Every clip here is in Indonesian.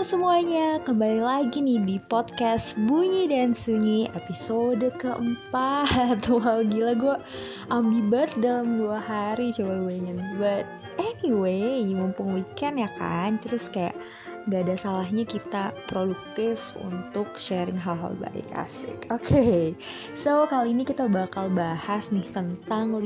Halo semuanya, kembali lagi nih di podcast Bunyi dan Sunyi episode keempat Wow gila gue ambivert dalam dua hari coba bayangin But anyway, mumpung weekend ya kan Terus kayak gak ada salahnya kita produktif untuk sharing hal-hal baik asik Oke, okay. so kali ini kita bakal bahas nih tentang 5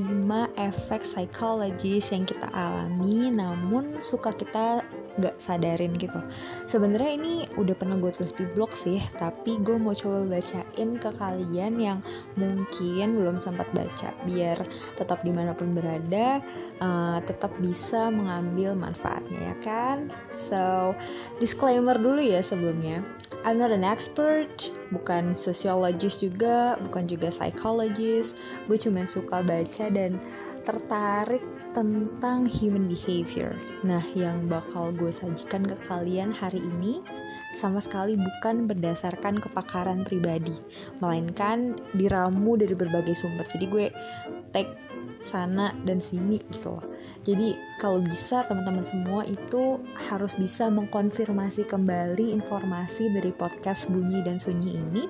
efek psikologis yang kita alami Namun suka kita nggak sadarin gitu. Sebenarnya ini udah pernah gue tulis di blog sih tapi gue mau coba bacain ke kalian yang mungkin belum sempat baca. Biar tetap di mana pun berada uh, tetap bisa mengambil manfaatnya ya kan? So disclaimer dulu ya sebelumnya. I'm not an expert, bukan sosiologis juga, bukan juga psychologist. Gue cuma suka baca dan tertarik tentang human behavior. Nah, yang bakal gue sajikan ke kalian hari ini sama sekali bukan berdasarkan kepakaran pribadi, melainkan diramu dari berbagai sumber. Jadi gue take sana dan sini gitu loh. Jadi kalau bisa teman-teman semua itu harus bisa mengkonfirmasi kembali informasi dari podcast Bunyi dan Sunyi ini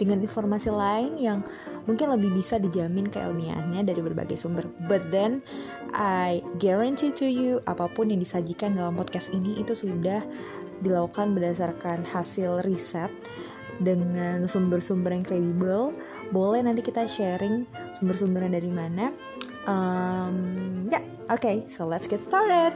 dengan informasi lain yang mungkin lebih bisa dijamin keilmiahannya dari berbagai sumber. But then I guarantee to you apa pun yang disajikan dalam podcast ini itu sudah dilakukan berdasarkan hasil riset dengan sumber-sumber yang kredibel. Boleh nanti kita sharing sumber-sumbernya dari mana Um, yeah, okay, so let's get started.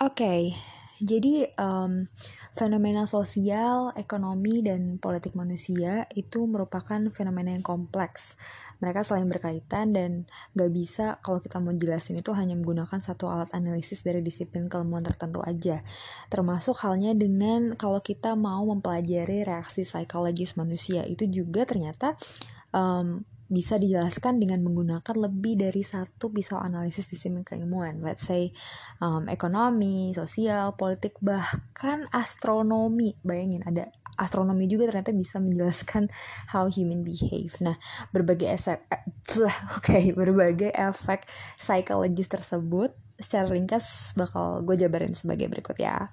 Okay, jadi um, fenomena sosial, ekonomi, dan politik manusia itu merupakan fenomena yang kompleks mereka saling berkaitan dan gak bisa kalau kita mau jelasin itu hanya menggunakan satu alat analisis dari disiplin keilmuan tertentu aja. Termasuk halnya dengan kalau kita mau mempelajari reaksi psikologis manusia itu juga ternyata um, bisa dijelaskan dengan menggunakan lebih dari satu pisau analisis disiplin keilmuan. Let's say um, ekonomi, sosial, politik, bahkan astronomi. Bayangin ada astronomi juga ternyata bisa menjelaskan how human behave. Nah, berbagai efek, oke, okay, berbagai efek psikologis tersebut secara ringkas bakal gue jabarin sebagai berikut ya.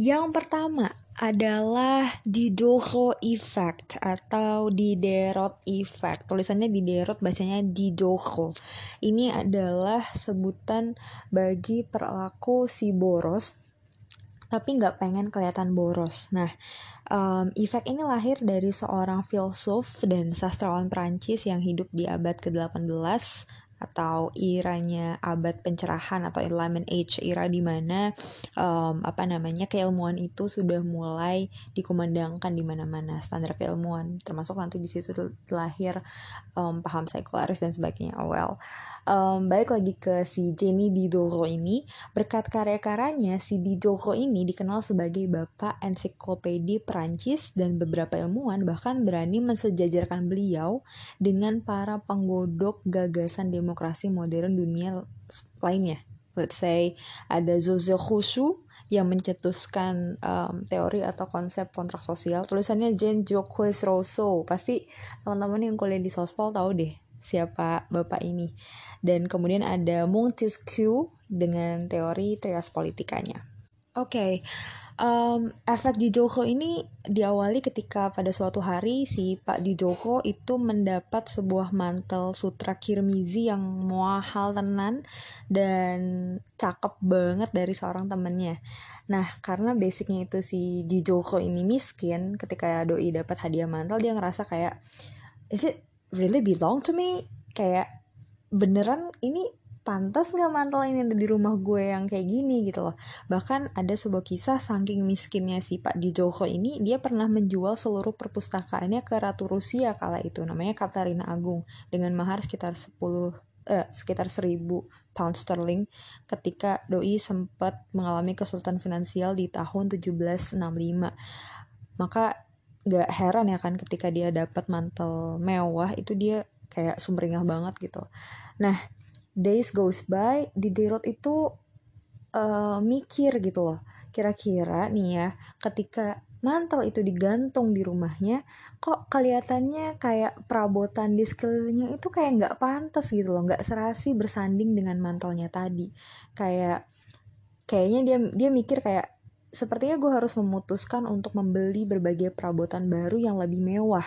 Yang pertama adalah Diderot effect atau Diderot effect. Tulisannya Diderot, bacanya Diderot. Ini adalah sebutan bagi perilaku si boros tapi nggak pengen kelihatan boros. Nah, um, efek ini lahir dari seorang filsuf dan sastrawan Prancis yang hidup di abad ke-18 atau iranya abad pencerahan atau Enlightenment Age era di mana um, apa namanya keilmuan itu sudah mulai dikumandangkan di mana-mana standar keilmuan termasuk nanti di situ lahir um, paham sekularis dan sebagainya. Oh well um, balik lagi ke si Jenny Diderot ini. Berkat karya-karyanya si Diderot ini dikenal sebagai bapak ensiklopedi Perancis dan beberapa ilmuwan bahkan berani mensejajarkan beliau dengan para penggodok gagasan demokrasi demokrasi modern dunia lainnya. Let's say ada Joseph Rousseau yang mencetuskan um, teori atau konsep kontrak sosial. Tulisannya Jean Jacques Rousseau. Pasti teman-teman yang kuliah di Sospol tahu deh siapa bapak ini. Dan kemudian ada Montesquieu dengan teori trias politikanya. Oke, okay um, efek di Joko ini diawali ketika pada suatu hari si Pak di Joko itu mendapat sebuah mantel sutra kirmizi yang mahal tenan dan cakep banget dari seorang temennya. Nah, karena basicnya itu si Joko ini miskin, ketika doi dapat hadiah mantel dia ngerasa kayak is it really belong to me? Kayak beneran ini pantas nggak mantel ini ada di rumah gue yang kayak gini gitu loh. Bahkan ada sebuah kisah saking miskinnya si Pak Di Joko ini dia pernah menjual seluruh perpustakaannya ke Ratu Rusia kala itu namanya Katarina Agung dengan mahar sekitar 10 eh, sekitar 1000 pound sterling ketika doi sempat mengalami kesulitan finansial di tahun 1765 maka gak heran ya kan ketika dia dapat mantel mewah itu dia kayak sumringah banget gitu. Nah days goes by di Diderot itu uh, mikir gitu loh. Kira-kira nih ya ketika mantel itu digantung di rumahnya kok kelihatannya kayak perabotan di sekelilingnya itu kayak nggak pantas gitu loh. Nggak serasi bersanding dengan mantelnya tadi. Kayak kayaknya dia dia mikir kayak sepertinya gue harus memutuskan untuk membeli berbagai perabotan baru yang lebih mewah.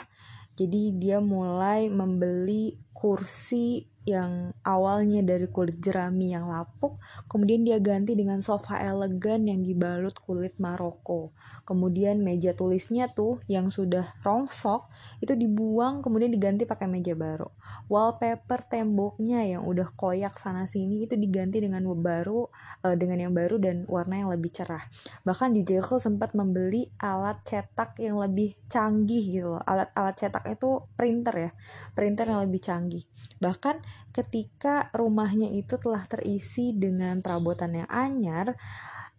Jadi dia mulai membeli kursi yang awalnya dari kulit jerami yang lapuk, kemudian dia ganti dengan sofa elegan yang dibalut kulit Maroko. Kemudian meja tulisnya tuh yang sudah rongsok itu dibuang kemudian diganti pakai meja baru. Wallpaper temboknya yang udah koyak sana sini itu diganti dengan baru uh, dengan yang baru dan warna yang lebih cerah. Bahkan di Jeko sempat membeli alat cetak yang lebih canggih gitu loh. Alat-alat cetak itu printer ya, printer yang lebih canggih. Bahkan ketika rumahnya itu telah terisi dengan perabotan yang anyar,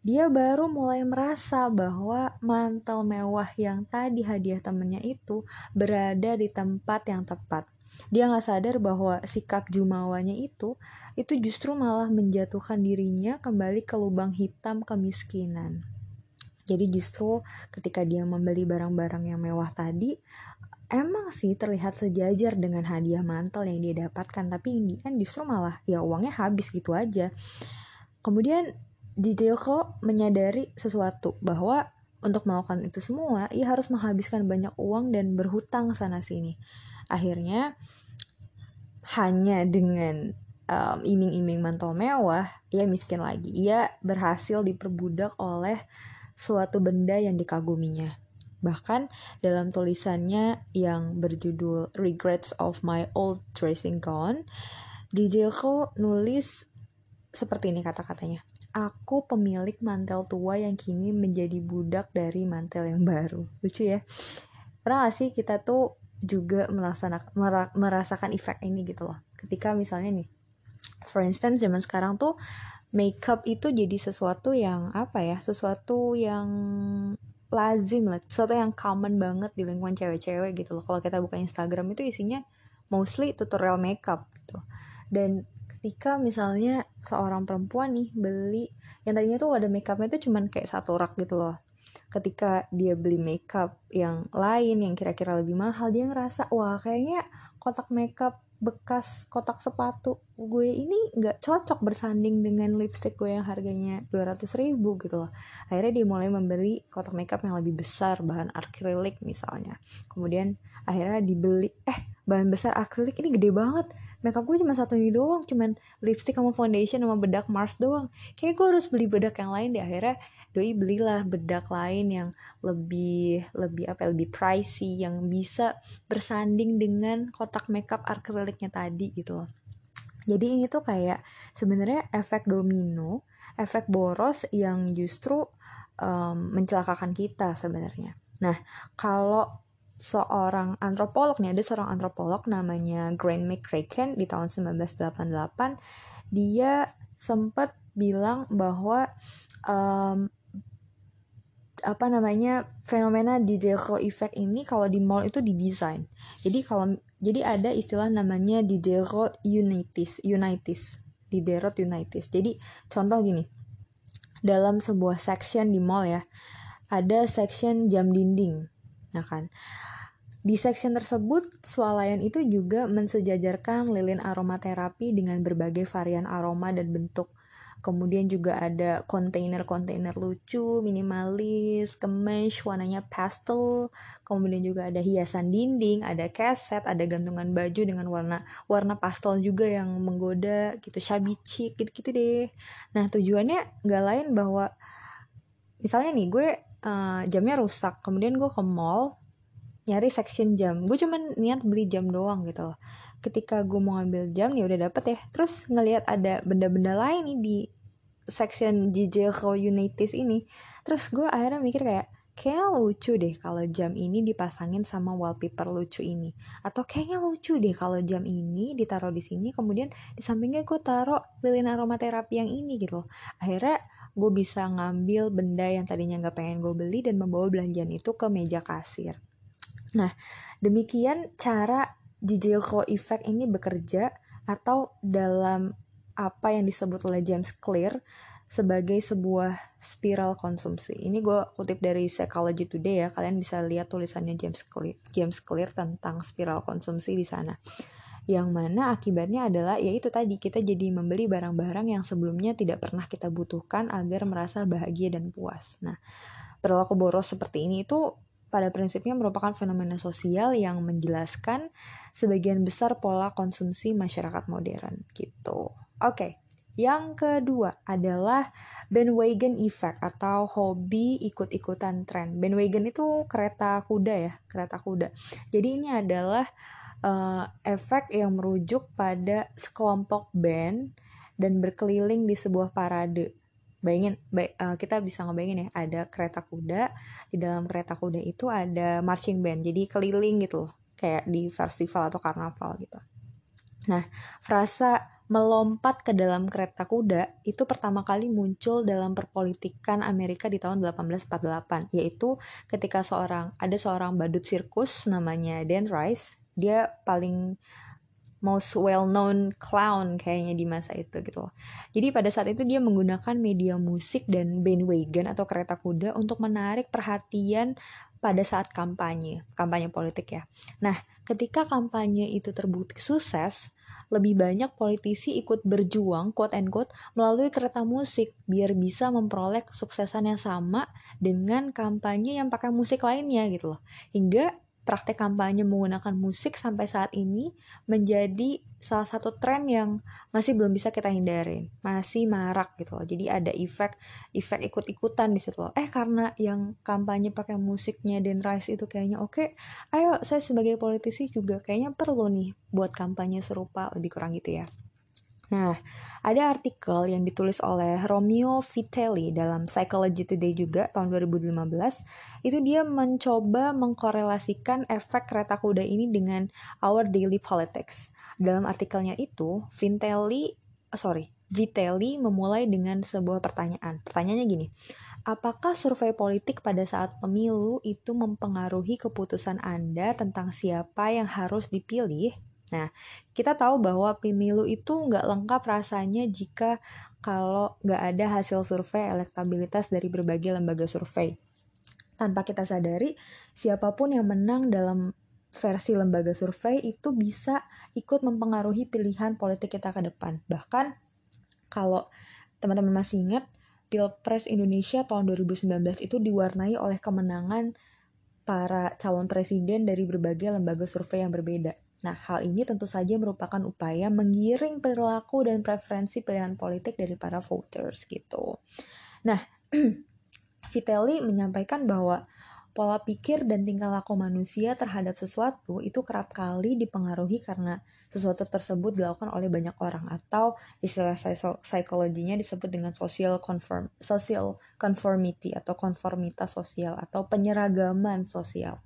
dia baru mulai merasa bahwa mantel mewah yang tadi hadiah temennya itu berada di tempat yang tepat. Dia nggak sadar bahwa sikap jumawanya itu itu justru malah menjatuhkan dirinya kembali ke lubang hitam kemiskinan. Jadi justru ketika dia membeli barang-barang yang mewah tadi, emang sih terlihat sejajar dengan hadiah mantel yang dia dapatkan tapi ini kan justru malah ya uangnya habis gitu aja kemudian Jijeko menyadari sesuatu bahwa untuk melakukan itu semua ia harus menghabiskan banyak uang dan berhutang sana sini akhirnya hanya dengan um, iming-iming mantel mewah ia miskin lagi. Ia berhasil diperbudak oleh suatu benda yang dikaguminya. Bahkan dalam tulisannya yang berjudul Regrets of My Old Dressing Gown, Dijeko nulis seperti ini kata-katanya. Aku pemilik mantel tua yang kini menjadi budak dari mantel yang baru. Lucu ya. Pernah gak sih kita tuh juga merasakan, merasakan efek ini gitu loh. Ketika misalnya nih, for instance zaman sekarang tuh makeup itu jadi sesuatu yang apa ya, sesuatu yang lazim lah sesuatu yang common banget di lingkungan cewek-cewek gitu loh kalau kita buka Instagram itu isinya mostly tutorial makeup gitu dan ketika misalnya seorang perempuan nih beli yang tadinya tuh ada makeupnya itu cuman kayak satu rak gitu loh. Ketika dia beli makeup yang lain yang kira-kira lebih mahal dia ngerasa wah kayaknya kotak makeup bekas kotak sepatu gue ini nggak cocok bersanding dengan lipstick gue yang harganya 200 ribu gitu loh. Akhirnya dia mulai membeli kotak makeup yang lebih besar bahan akrilik misalnya. Kemudian akhirnya dibeli eh bahan besar akrilik ini gede banget makeup gue cuma satu ini doang cuman lipstick sama foundation sama bedak Mars doang. Kayak gue harus beli bedak yang lain deh. Akhirnya doi belilah bedak lain yang lebih lebih apa ya, lebih pricey yang bisa bersanding dengan kotak makeup akriliknya tadi gitu loh. Jadi ini tuh kayak sebenarnya efek domino efek boros yang justru um, mencelakakan kita sebenarnya. Nah kalau seorang antropolog nih ada seorang antropolog namanya Grant McCracken di tahun 1988 dia sempat bilang bahwa um, apa namanya fenomena Diderot effect ini kalau di mall itu didesain. Jadi kalau jadi ada istilah namanya Diderot unitis unitis Diderot unitis. Jadi contoh gini dalam sebuah section di mall ya ada section jam dinding Nah kan, di section tersebut, swalayan itu juga mensejajarkan lilin aromaterapi dengan berbagai varian aroma dan bentuk. Kemudian juga ada kontainer-kontainer lucu, minimalis, kemesh, warnanya pastel. Kemudian juga ada hiasan dinding, ada keset, ada gantungan baju dengan warna warna pastel juga yang menggoda, gitu, shabby chic, gitu-gitu deh. Nah tujuannya nggak lain bahwa misalnya nih gue uh, jamnya rusak kemudian gue ke mall nyari section jam. Gue cuman niat beli jam doang gitu loh. Ketika gue mau ngambil jam ya udah dapet ya. Terus ngelihat ada benda-benda lain nih di section Jijeko Unitis ini. Terus gue akhirnya mikir kayak kayak lucu deh kalau jam ini dipasangin sama wallpaper lucu ini. Atau kayaknya lucu deh kalau jam ini ditaruh di sini kemudian di sampingnya gue taruh lilin aromaterapi yang ini gitu loh. Akhirnya gue bisa ngambil benda yang tadinya nggak pengen gue beli dan membawa belanjaan itu ke meja kasir. Nah, demikian cara Jijeko Effect ini bekerja atau dalam apa yang disebut oleh James Clear sebagai sebuah spiral konsumsi. Ini gue kutip dari Psychology Today ya. Kalian bisa lihat tulisannya James Clear, James Clear tentang spiral konsumsi di sana. Yang mana akibatnya adalah yaitu tadi kita jadi membeli barang-barang yang sebelumnya tidak pernah kita butuhkan agar merasa bahagia dan puas. Nah, perilaku boros seperti ini itu pada prinsipnya merupakan fenomena sosial yang menjelaskan sebagian besar pola konsumsi masyarakat modern gitu. Oke, okay. Yang kedua adalah bandwagon effect atau hobi ikut-ikutan tren. Bandwagon itu kereta kuda ya, kereta kuda. Jadi ini adalah uh, efek yang merujuk pada sekelompok band dan berkeliling di sebuah parade bayangin bay, uh, kita bisa ngebayangin ya ada kereta kuda di dalam kereta kuda itu ada marching band jadi keliling gitu loh kayak di festival atau karnaval gitu. Nah frasa melompat ke dalam kereta kuda itu pertama kali muncul dalam perpolitikan Amerika di tahun 1848 yaitu ketika seorang ada seorang badut sirkus namanya Dan Rice dia paling most well known clown kayaknya di masa itu gitu loh. Jadi pada saat itu dia menggunakan media musik dan bandwagon atau kereta kuda untuk menarik perhatian pada saat kampanye, kampanye politik ya. Nah, ketika kampanye itu terbukti sukses, lebih banyak politisi ikut berjuang quote and quote melalui kereta musik biar bisa memperoleh kesuksesan yang sama dengan kampanye yang pakai musik lainnya gitu loh. Hingga praktek kampanye menggunakan musik sampai saat ini menjadi salah satu tren yang masih belum bisa kita hindarin. Masih marak gitu loh. Jadi ada efek efek ikut-ikutan di situ loh. Eh karena yang kampanye pakai musiknya Dan Rice itu kayaknya oke okay, ayo saya sebagai politisi juga kayaknya perlu nih buat kampanye serupa lebih kurang gitu ya Nah, ada artikel yang ditulis oleh Romeo Vitelli dalam Psychology Today juga tahun 2015. Itu dia mencoba mengkorelasikan efek kereta kuda ini dengan our daily politics. Dalam artikelnya itu, Vitelli, sorry, Vitelli memulai dengan sebuah pertanyaan. Pertanyaannya gini, apakah survei politik pada saat pemilu itu mempengaruhi keputusan Anda tentang siapa yang harus dipilih? Nah, kita tahu bahwa pemilu itu nggak lengkap rasanya jika kalau nggak ada hasil survei elektabilitas dari berbagai lembaga survei. Tanpa kita sadari, siapa pun yang menang dalam versi lembaga survei itu bisa ikut mempengaruhi pilihan politik kita ke depan. Bahkan kalau teman-teman masih ingat, Pilpres Indonesia tahun 2019 itu diwarnai oleh kemenangan para calon presiden dari berbagai lembaga survei yang berbeda. Nah, hal ini tentu saja merupakan upaya menggiring perilaku dan preferensi pilihan politik dari para voters gitu. Nah, Vitelli menyampaikan bahwa pola pikir dan tingkah laku manusia terhadap sesuatu itu kerap kali dipengaruhi karena sesuatu tersebut dilakukan oleh banyak orang atau istilah psikologinya disebut dengan social conform social conformity atau konformitas sosial atau penyeragaman sosial.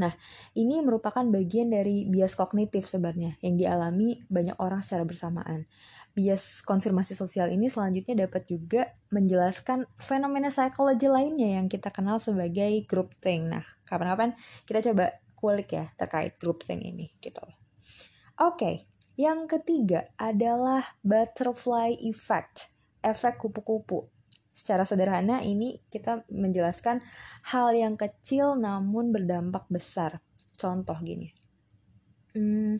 Nah, ini merupakan bagian dari bias kognitif sebenarnya yang dialami banyak orang secara bersamaan. Bias konfirmasi sosial ini selanjutnya dapat juga menjelaskan fenomena psikologi lainnya yang kita kenal sebagai group thing. Nah, kapan-kapan kita coba kulik ya terkait group thing ini gitu. Oke, okay, yang ketiga adalah butterfly effect, efek kupu-kupu. Secara sederhana ini kita menjelaskan hal yang kecil namun berdampak besar. Contoh gini. Hmm,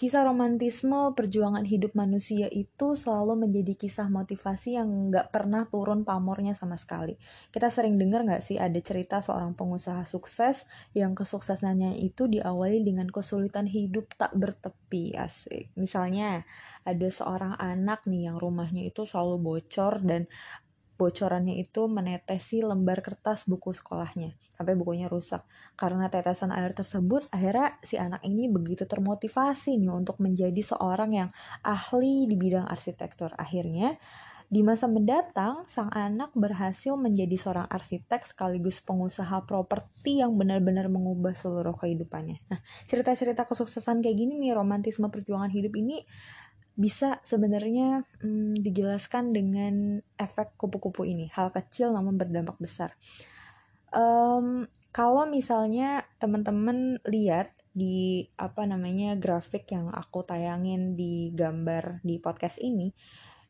kisah romantisme perjuangan hidup manusia itu selalu menjadi kisah motivasi yang nggak pernah turun pamornya sama sekali. Kita sering dengar nggak sih ada cerita seorang pengusaha sukses yang kesuksesannya itu diawali dengan kesulitan hidup tak bertepi asik. Misalnya ada seorang anak nih yang rumahnya itu selalu bocor dan bocorannya itu menetesi lembar kertas buku sekolahnya sampai bukunya rusak. Karena tetesan air tersebut, akhirnya si anak ini begitu termotivasi nih untuk menjadi seorang yang ahli di bidang arsitektur. Akhirnya, di masa mendatang, sang anak berhasil menjadi seorang arsitek sekaligus pengusaha properti yang benar-benar mengubah seluruh kehidupannya. Nah, cerita-cerita kesuksesan kayak gini nih, romantisme perjuangan hidup ini bisa sebenarnya hmm, dijelaskan dengan efek kupu-kupu ini hal kecil namun berdampak besar. Um, kalau misalnya teman-teman lihat di apa namanya grafik yang aku tayangin di gambar di podcast ini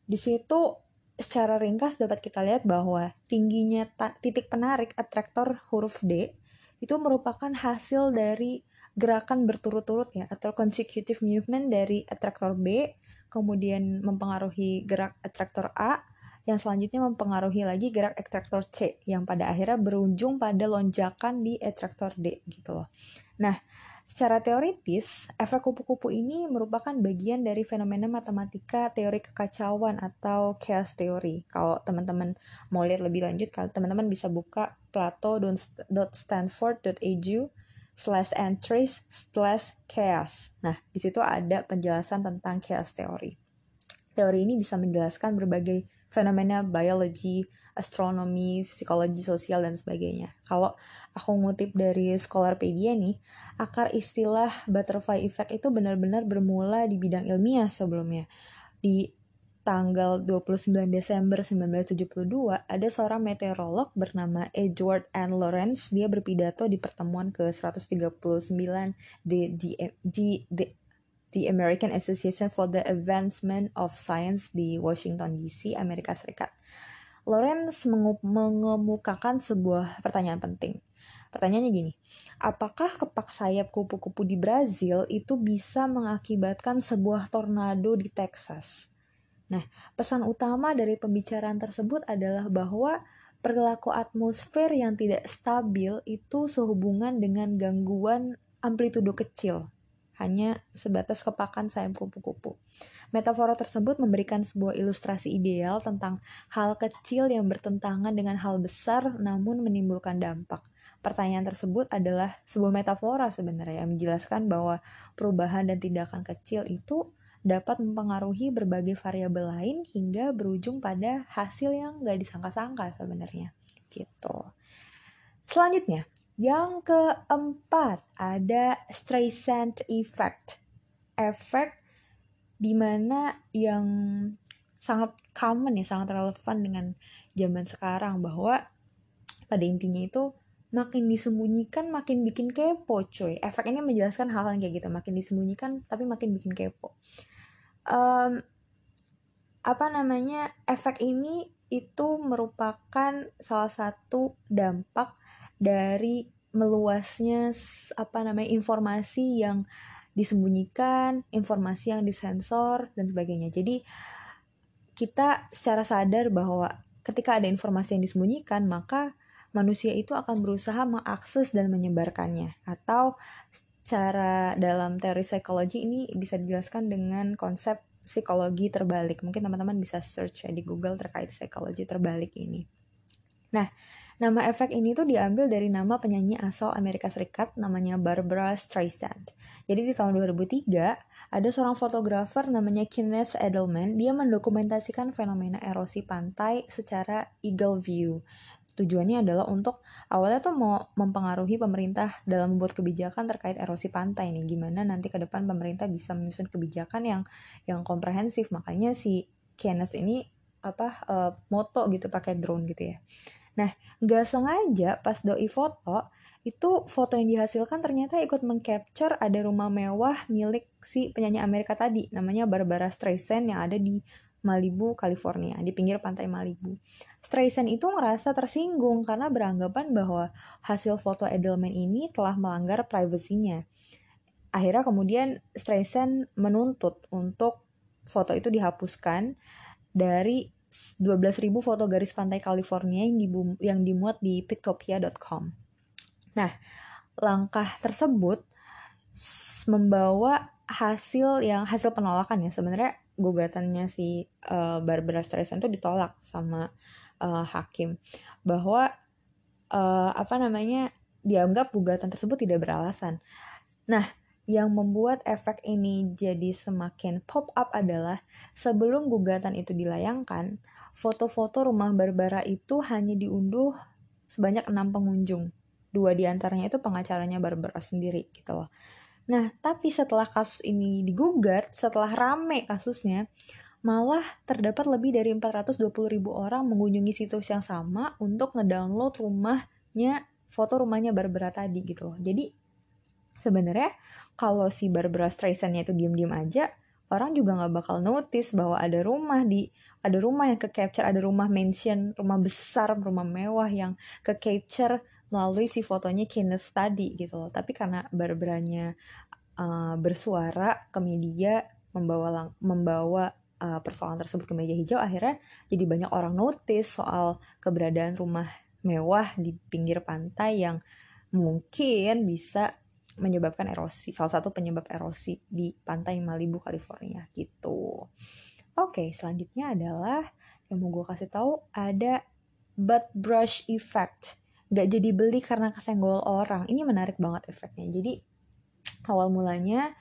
di situ secara ringkas dapat kita lihat bahwa tingginya titik penarik atraktor huruf D itu merupakan hasil dari gerakan berturut-turut ya atau consecutive movement dari atraktor B kemudian mempengaruhi gerak atraktor A yang selanjutnya mempengaruhi lagi gerak atraktor C yang pada akhirnya berujung pada lonjakan di atraktor D gitu loh. Nah, Secara teoritis, efek kupu-kupu ini merupakan bagian dari fenomena matematika teori kekacauan atau chaos theory. Kalau teman-teman mau lihat lebih lanjut, kalau teman-teman bisa buka plato.stanford.edu slash entries slash chaos. Nah, di situ ada penjelasan tentang chaos theory. Teori ini bisa menjelaskan berbagai fenomena biologi, astronomi, psikologi sosial, dan sebagainya. Kalau aku ngutip dari Scholarpedia nih, akar istilah butterfly effect itu benar-benar bermula di bidang ilmiah sebelumnya. Di tanggal 29 Desember 1972, ada seorang meteorolog bernama Edward N. Lawrence. Dia berpidato di pertemuan ke-139 di, di, di, di The American Association for the Advancement of Science di Washington DC, Amerika Serikat. Lawrence mengemukakan sebuah pertanyaan penting. Pertanyaannya gini, apakah kepak sayap kupu-kupu di Brazil itu bisa mengakibatkan sebuah tornado di Texas? Nah, pesan utama dari pembicaraan tersebut adalah bahwa perilaku atmosfer yang tidak stabil itu sehubungan dengan gangguan amplitudo kecil hanya sebatas kepakan sayap kupu-kupu. Metafora tersebut memberikan sebuah ilustrasi ideal tentang hal kecil yang bertentangan dengan hal besar namun menimbulkan dampak. Pertanyaan tersebut adalah sebuah metafora sebenarnya yang menjelaskan bahwa perubahan dan tindakan kecil itu dapat mempengaruhi berbagai variabel lain hingga berujung pada hasil yang gak disangka-sangka sebenarnya gitu. Selanjutnya, yang keempat, ada Streisand Effect. Efek di mana yang sangat common ya, sangat relevan dengan zaman sekarang bahwa pada intinya itu makin disembunyikan makin bikin kepo coy efek ini menjelaskan hal-hal kayak gitu. Makin disembunyikan tapi makin bikin kepo. Um, apa namanya efek ini itu merupakan salah satu dampak dari meluasnya apa namanya informasi yang disembunyikan, informasi yang disensor dan sebagainya. Jadi kita secara sadar bahwa ketika ada informasi yang disembunyikan, maka manusia itu akan berusaha mengakses dan menyebarkannya. Atau cara dalam teori psikologi ini bisa dijelaskan dengan konsep psikologi terbalik. Mungkin teman-teman bisa search ya di Google terkait psikologi terbalik ini. Nah, Nama efek ini tuh diambil dari nama penyanyi asal Amerika Serikat namanya Barbara Streisand. Jadi di tahun 2003 ada seorang fotografer namanya Kenneth Edelman, dia mendokumentasikan fenomena erosi pantai secara eagle view. Tujuannya adalah untuk awalnya tuh mau mempengaruhi pemerintah dalam membuat kebijakan terkait erosi pantai nih. Gimana nanti ke depan pemerintah bisa menyusun kebijakan yang yang komprehensif. Makanya si Kenneth ini apa uh, moto gitu pakai drone gitu ya. Nah, gak sengaja pas doi foto, itu foto yang dihasilkan ternyata ikut mengcapture ada rumah mewah milik si penyanyi Amerika tadi, namanya Barbara Streisand yang ada di Malibu, California, di pinggir pantai Malibu. Streisand itu ngerasa tersinggung karena beranggapan bahwa hasil foto Edelman ini telah melanggar privasinya. Akhirnya kemudian Streisand menuntut untuk foto itu dihapuskan dari 12.000 foto garis pantai California yang, yang dimuat di pictopia.com. Nah, langkah tersebut membawa hasil yang hasil penolakan ya sebenarnya gugatannya si uh, Barbara Streisand itu ditolak sama uh, hakim bahwa uh, apa namanya dianggap gugatan tersebut tidak beralasan. Nah, yang membuat efek ini jadi semakin pop up adalah sebelum gugatan itu dilayangkan, foto-foto rumah Barbara itu hanya diunduh sebanyak enam pengunjung. Dua di antaranya itu pengacaranya Barbara sendiri gitu loh. Nah, tapi setelah kasus ini digugat, setelah rame kasusnya, malah terdapat lebih dari 420 ribu orang mengunjungi situs yang sama untuk ngedownload rumahnya, foto rumahnya Barbara tadi gitu loh. Jadi sebenarnya kalau si Barbara Streisandnya itu diem-diem aja orang juga nggak bakal notice bahwa ada rumah di ada rumah yang ke capture ada rumah mansion rumah besar rumah mewah yang ke capture melalui si fotonya Kenneth tadi gitu loh tapi karena berberanya uh, bersuara ke media membawa lang membawa uh, persoalan tersebut ke meja hijau akhirnya jadi banyak orang notice soal keberadaan rumah mewah di pinggir pantai yang mungkin bisa menyebabkan erosi, salah satu penyebab erosi di pantai Malibu, California gitu. Oke, selanjutnya adalah yang mau gue kasih tahu ada butt brush effect. Gak jadi beli karena kesenggol orang. Ini menarik banget efeknya. Jadi awal mulanya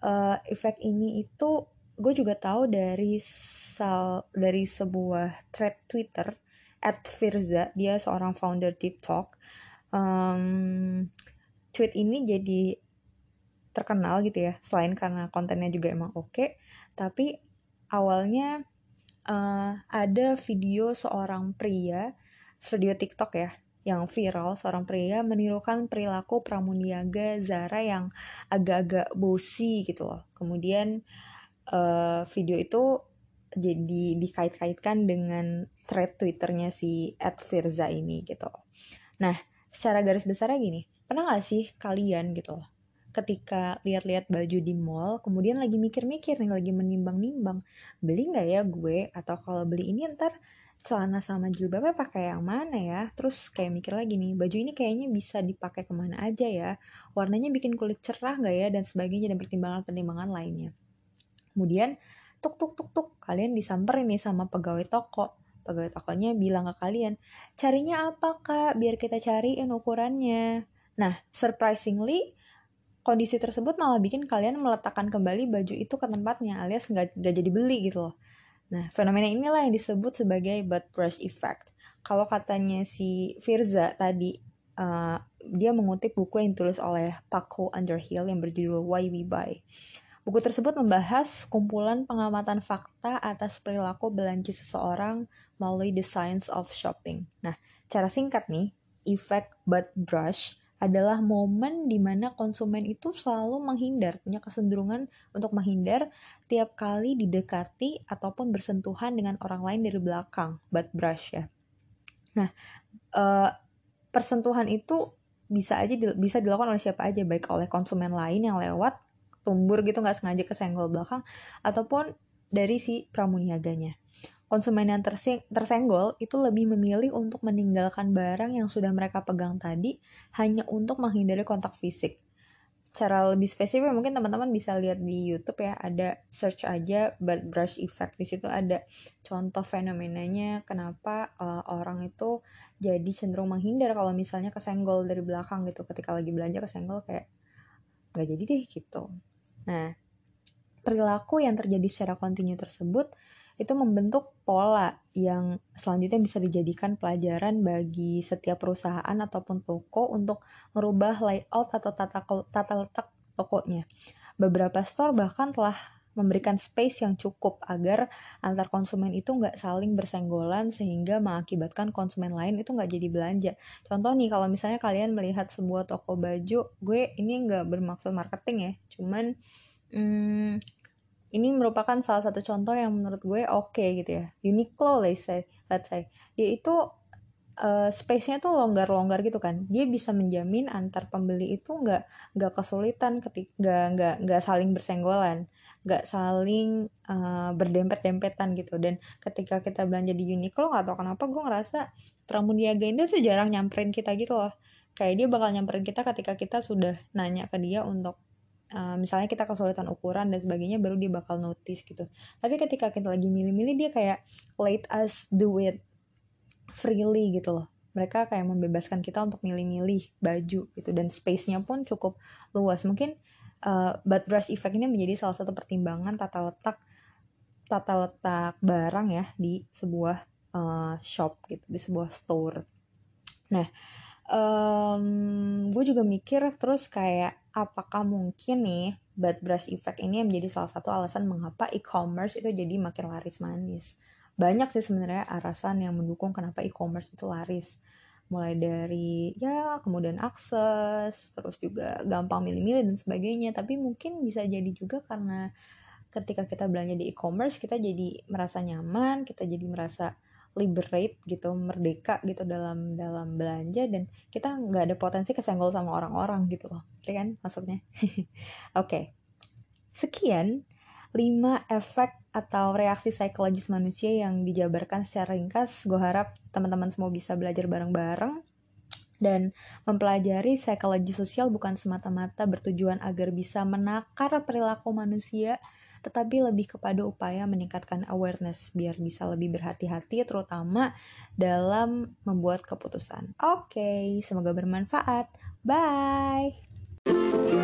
uh, efek ini itu gue juga tahu dari sal dari sebuah thread Twitter at Firza dia seorang founder TikTok um, tweet ini jadi terkenal gitu ya selain karena kontennya juga emang oke okay, tapi awalnya uh, ada video seorang pria video TikTok ya yang viral seorang pria menirukan perilaku pramuniaga Zara yang agak-agak bosi gitu loh. Kemudian uh, video itu jadi dikait-kaitkan dengan thread twitternya si Firza ini gitu. Nah secara garis besarnya gini pernah gak sih kalian gitu loh ketika lihat-lihat baju di mall kemudian lagi mikir-mikir nih lagi menimbang-nimbang beli nggak ya gue? Atau kalau beli ini ntar celana sama jilbabnya pakai yang mana ya? Terus kayak mikir lagi nih baju ini kayaknya bisa dipakai ke mana aja ya? Warnanya bikin kulit cerah nggak ya? Dan sebagainya dan pertimbangan-pertimbangan lainnya. Kemudian tuk tuk tuk tuk kalian disamperin nih sama pegawai toko. Pegawai tokonya bilang ke kalian carinya apa kak? Biar kita cariin ukurannya. Nah, surprisingly, kondisi tersebut malah bikin kalian meletakkan kembali baju itu ke tempatnya alias nggak jadi beli gitu loh. Nah, fenomena inilah yang disebut sebagai butt brush effect. Kalau katanya si Firza tadi, uh, dia mengutip buku yang ditulis oleh Paco Underhill yang berjudul Why We Buy. Buku tersebut membahas kumpulan pengamatan fakta atas perilaku belanja seseorang melalui the science of shopping. Nah, cara singkat nih, efek butt brush adalah momen di mana konsumen itu selalu menghindar, punya kecenderungan untuk menghindar tiap kali didekati ataupun bersentuhan dengan orang lain dari belakang, butt brush ya. Nah, uh, persentuhan itu bisa aja di, bisa dilakukan oleh siapa aja, baik oleh konsumen lain yang lewat tumbur gitu nggak sengaja kesenggol belakang ataupun dari si pramuniaganya konsumen yang tersenggol itu lebih memilih untuk meninggalkan barang yang sudah mereka pegang tadi hanya untuk menghindari kontak fisik. Cara lebih spesifik mungkin teman-teman bisa lihat di YouTube ya, ada search aja butt brush effect. Di situ ada contoh fenomenanya kenapa uh, orang itu jadi cenderung menghindar kalau misalnya kesenggol dari belakang gitu ketika lagi belanja kesenggol kayak nggak jadi deh gitu. Nah, perilaku yang terjadi secara kontinu tersebut itu membentuk pola yang selanjutnya bisa dijadikan pelajaran bagi setiap perusahaan ataupun toko untuk merubah layout atau tata, tata letak tokonya. Beberapa store bahkan telah memberikan space yang cukup agar antar konsumen itu nggak saling bersenggolan sehingga mengakibatkan konsumen lain itu nggak jadi belanja. Contoh nih kalau misalnya kalian melihat sebuah toko baju, gue ini nggak bermaksud marketing ya, cuman hmm, ini merupakan salah satu contoh yang menurut gue oke okay gitu ya. Uniqlo let's say let's say. Dia itu uh, space-nya tuh longgar-longgar gitu kan. Dia bisa menjamin antar pembeli itu nggak nggak kesulitan ketika nggak nggak saling bersenggolan nggak saling uh, berdempet-dempetan gitu. Dan ketika kita belanja di Uniqlo nggak tahu kenapa gue ngerasa pramuniaga itu tuh jarang nyamperin kita gitu loh. Kayak dia bakal nyamperin kita ketika kita sudah nanya ke dia untuk uh, misalnya kita kesulitan ukuran dan sebagainya baru dia bakal notice gitu. Tapi ketika kita lagi milih-milih dia kayak let us do it freely gitu loh. Mereka kayak membebaskan kita untuk milih-milih baju gitu. Dan space-nya pun cukup luas. Mungkin uh, butt brush effect ini menjadi salah satu pertimbangan tata letak tata letak barang ya di sebuah uh, shop gitu di sebuah store. Nah um, gue juga mikir terus kayak apakah mungkin nih butt brush effect ini menjadi salah satu alasan mengapa e-commerce itu jadi makin laris manis. Banyak sih sebenarnya alasan yang mendukung kenapa e-commerce itu laris. Mulai dari ya kemudian akses, terus juga gampang milih-milih dan sebagainya. Tapi mungkin bisa jadi juga karena ketika kita belanja di e-commerce kita jadi merasa nyaman kita jadi merasa liberate gitu merdeka gitu dalam dalam belanja dan kita nggak ada potensi kesenggol sama orang-orang gitu loh ya kan maksudnya oke okay. sekian 5 efek atau reaksi psikologis manusia yang dijabarkan secara ringkas. Gue harap teman-teman semua bisa belajar bareng-bareng dan mempelajari psikologi sosial bukan semata-mata bertujuan agar bisa menakar perilaku manusia, tetapi lebih kepada upaya meningkatkan awareness biar bisa lebih berhati-hati terutama dalam membuat keputusan. Oke, okay, semoga bermanfaat. Bye.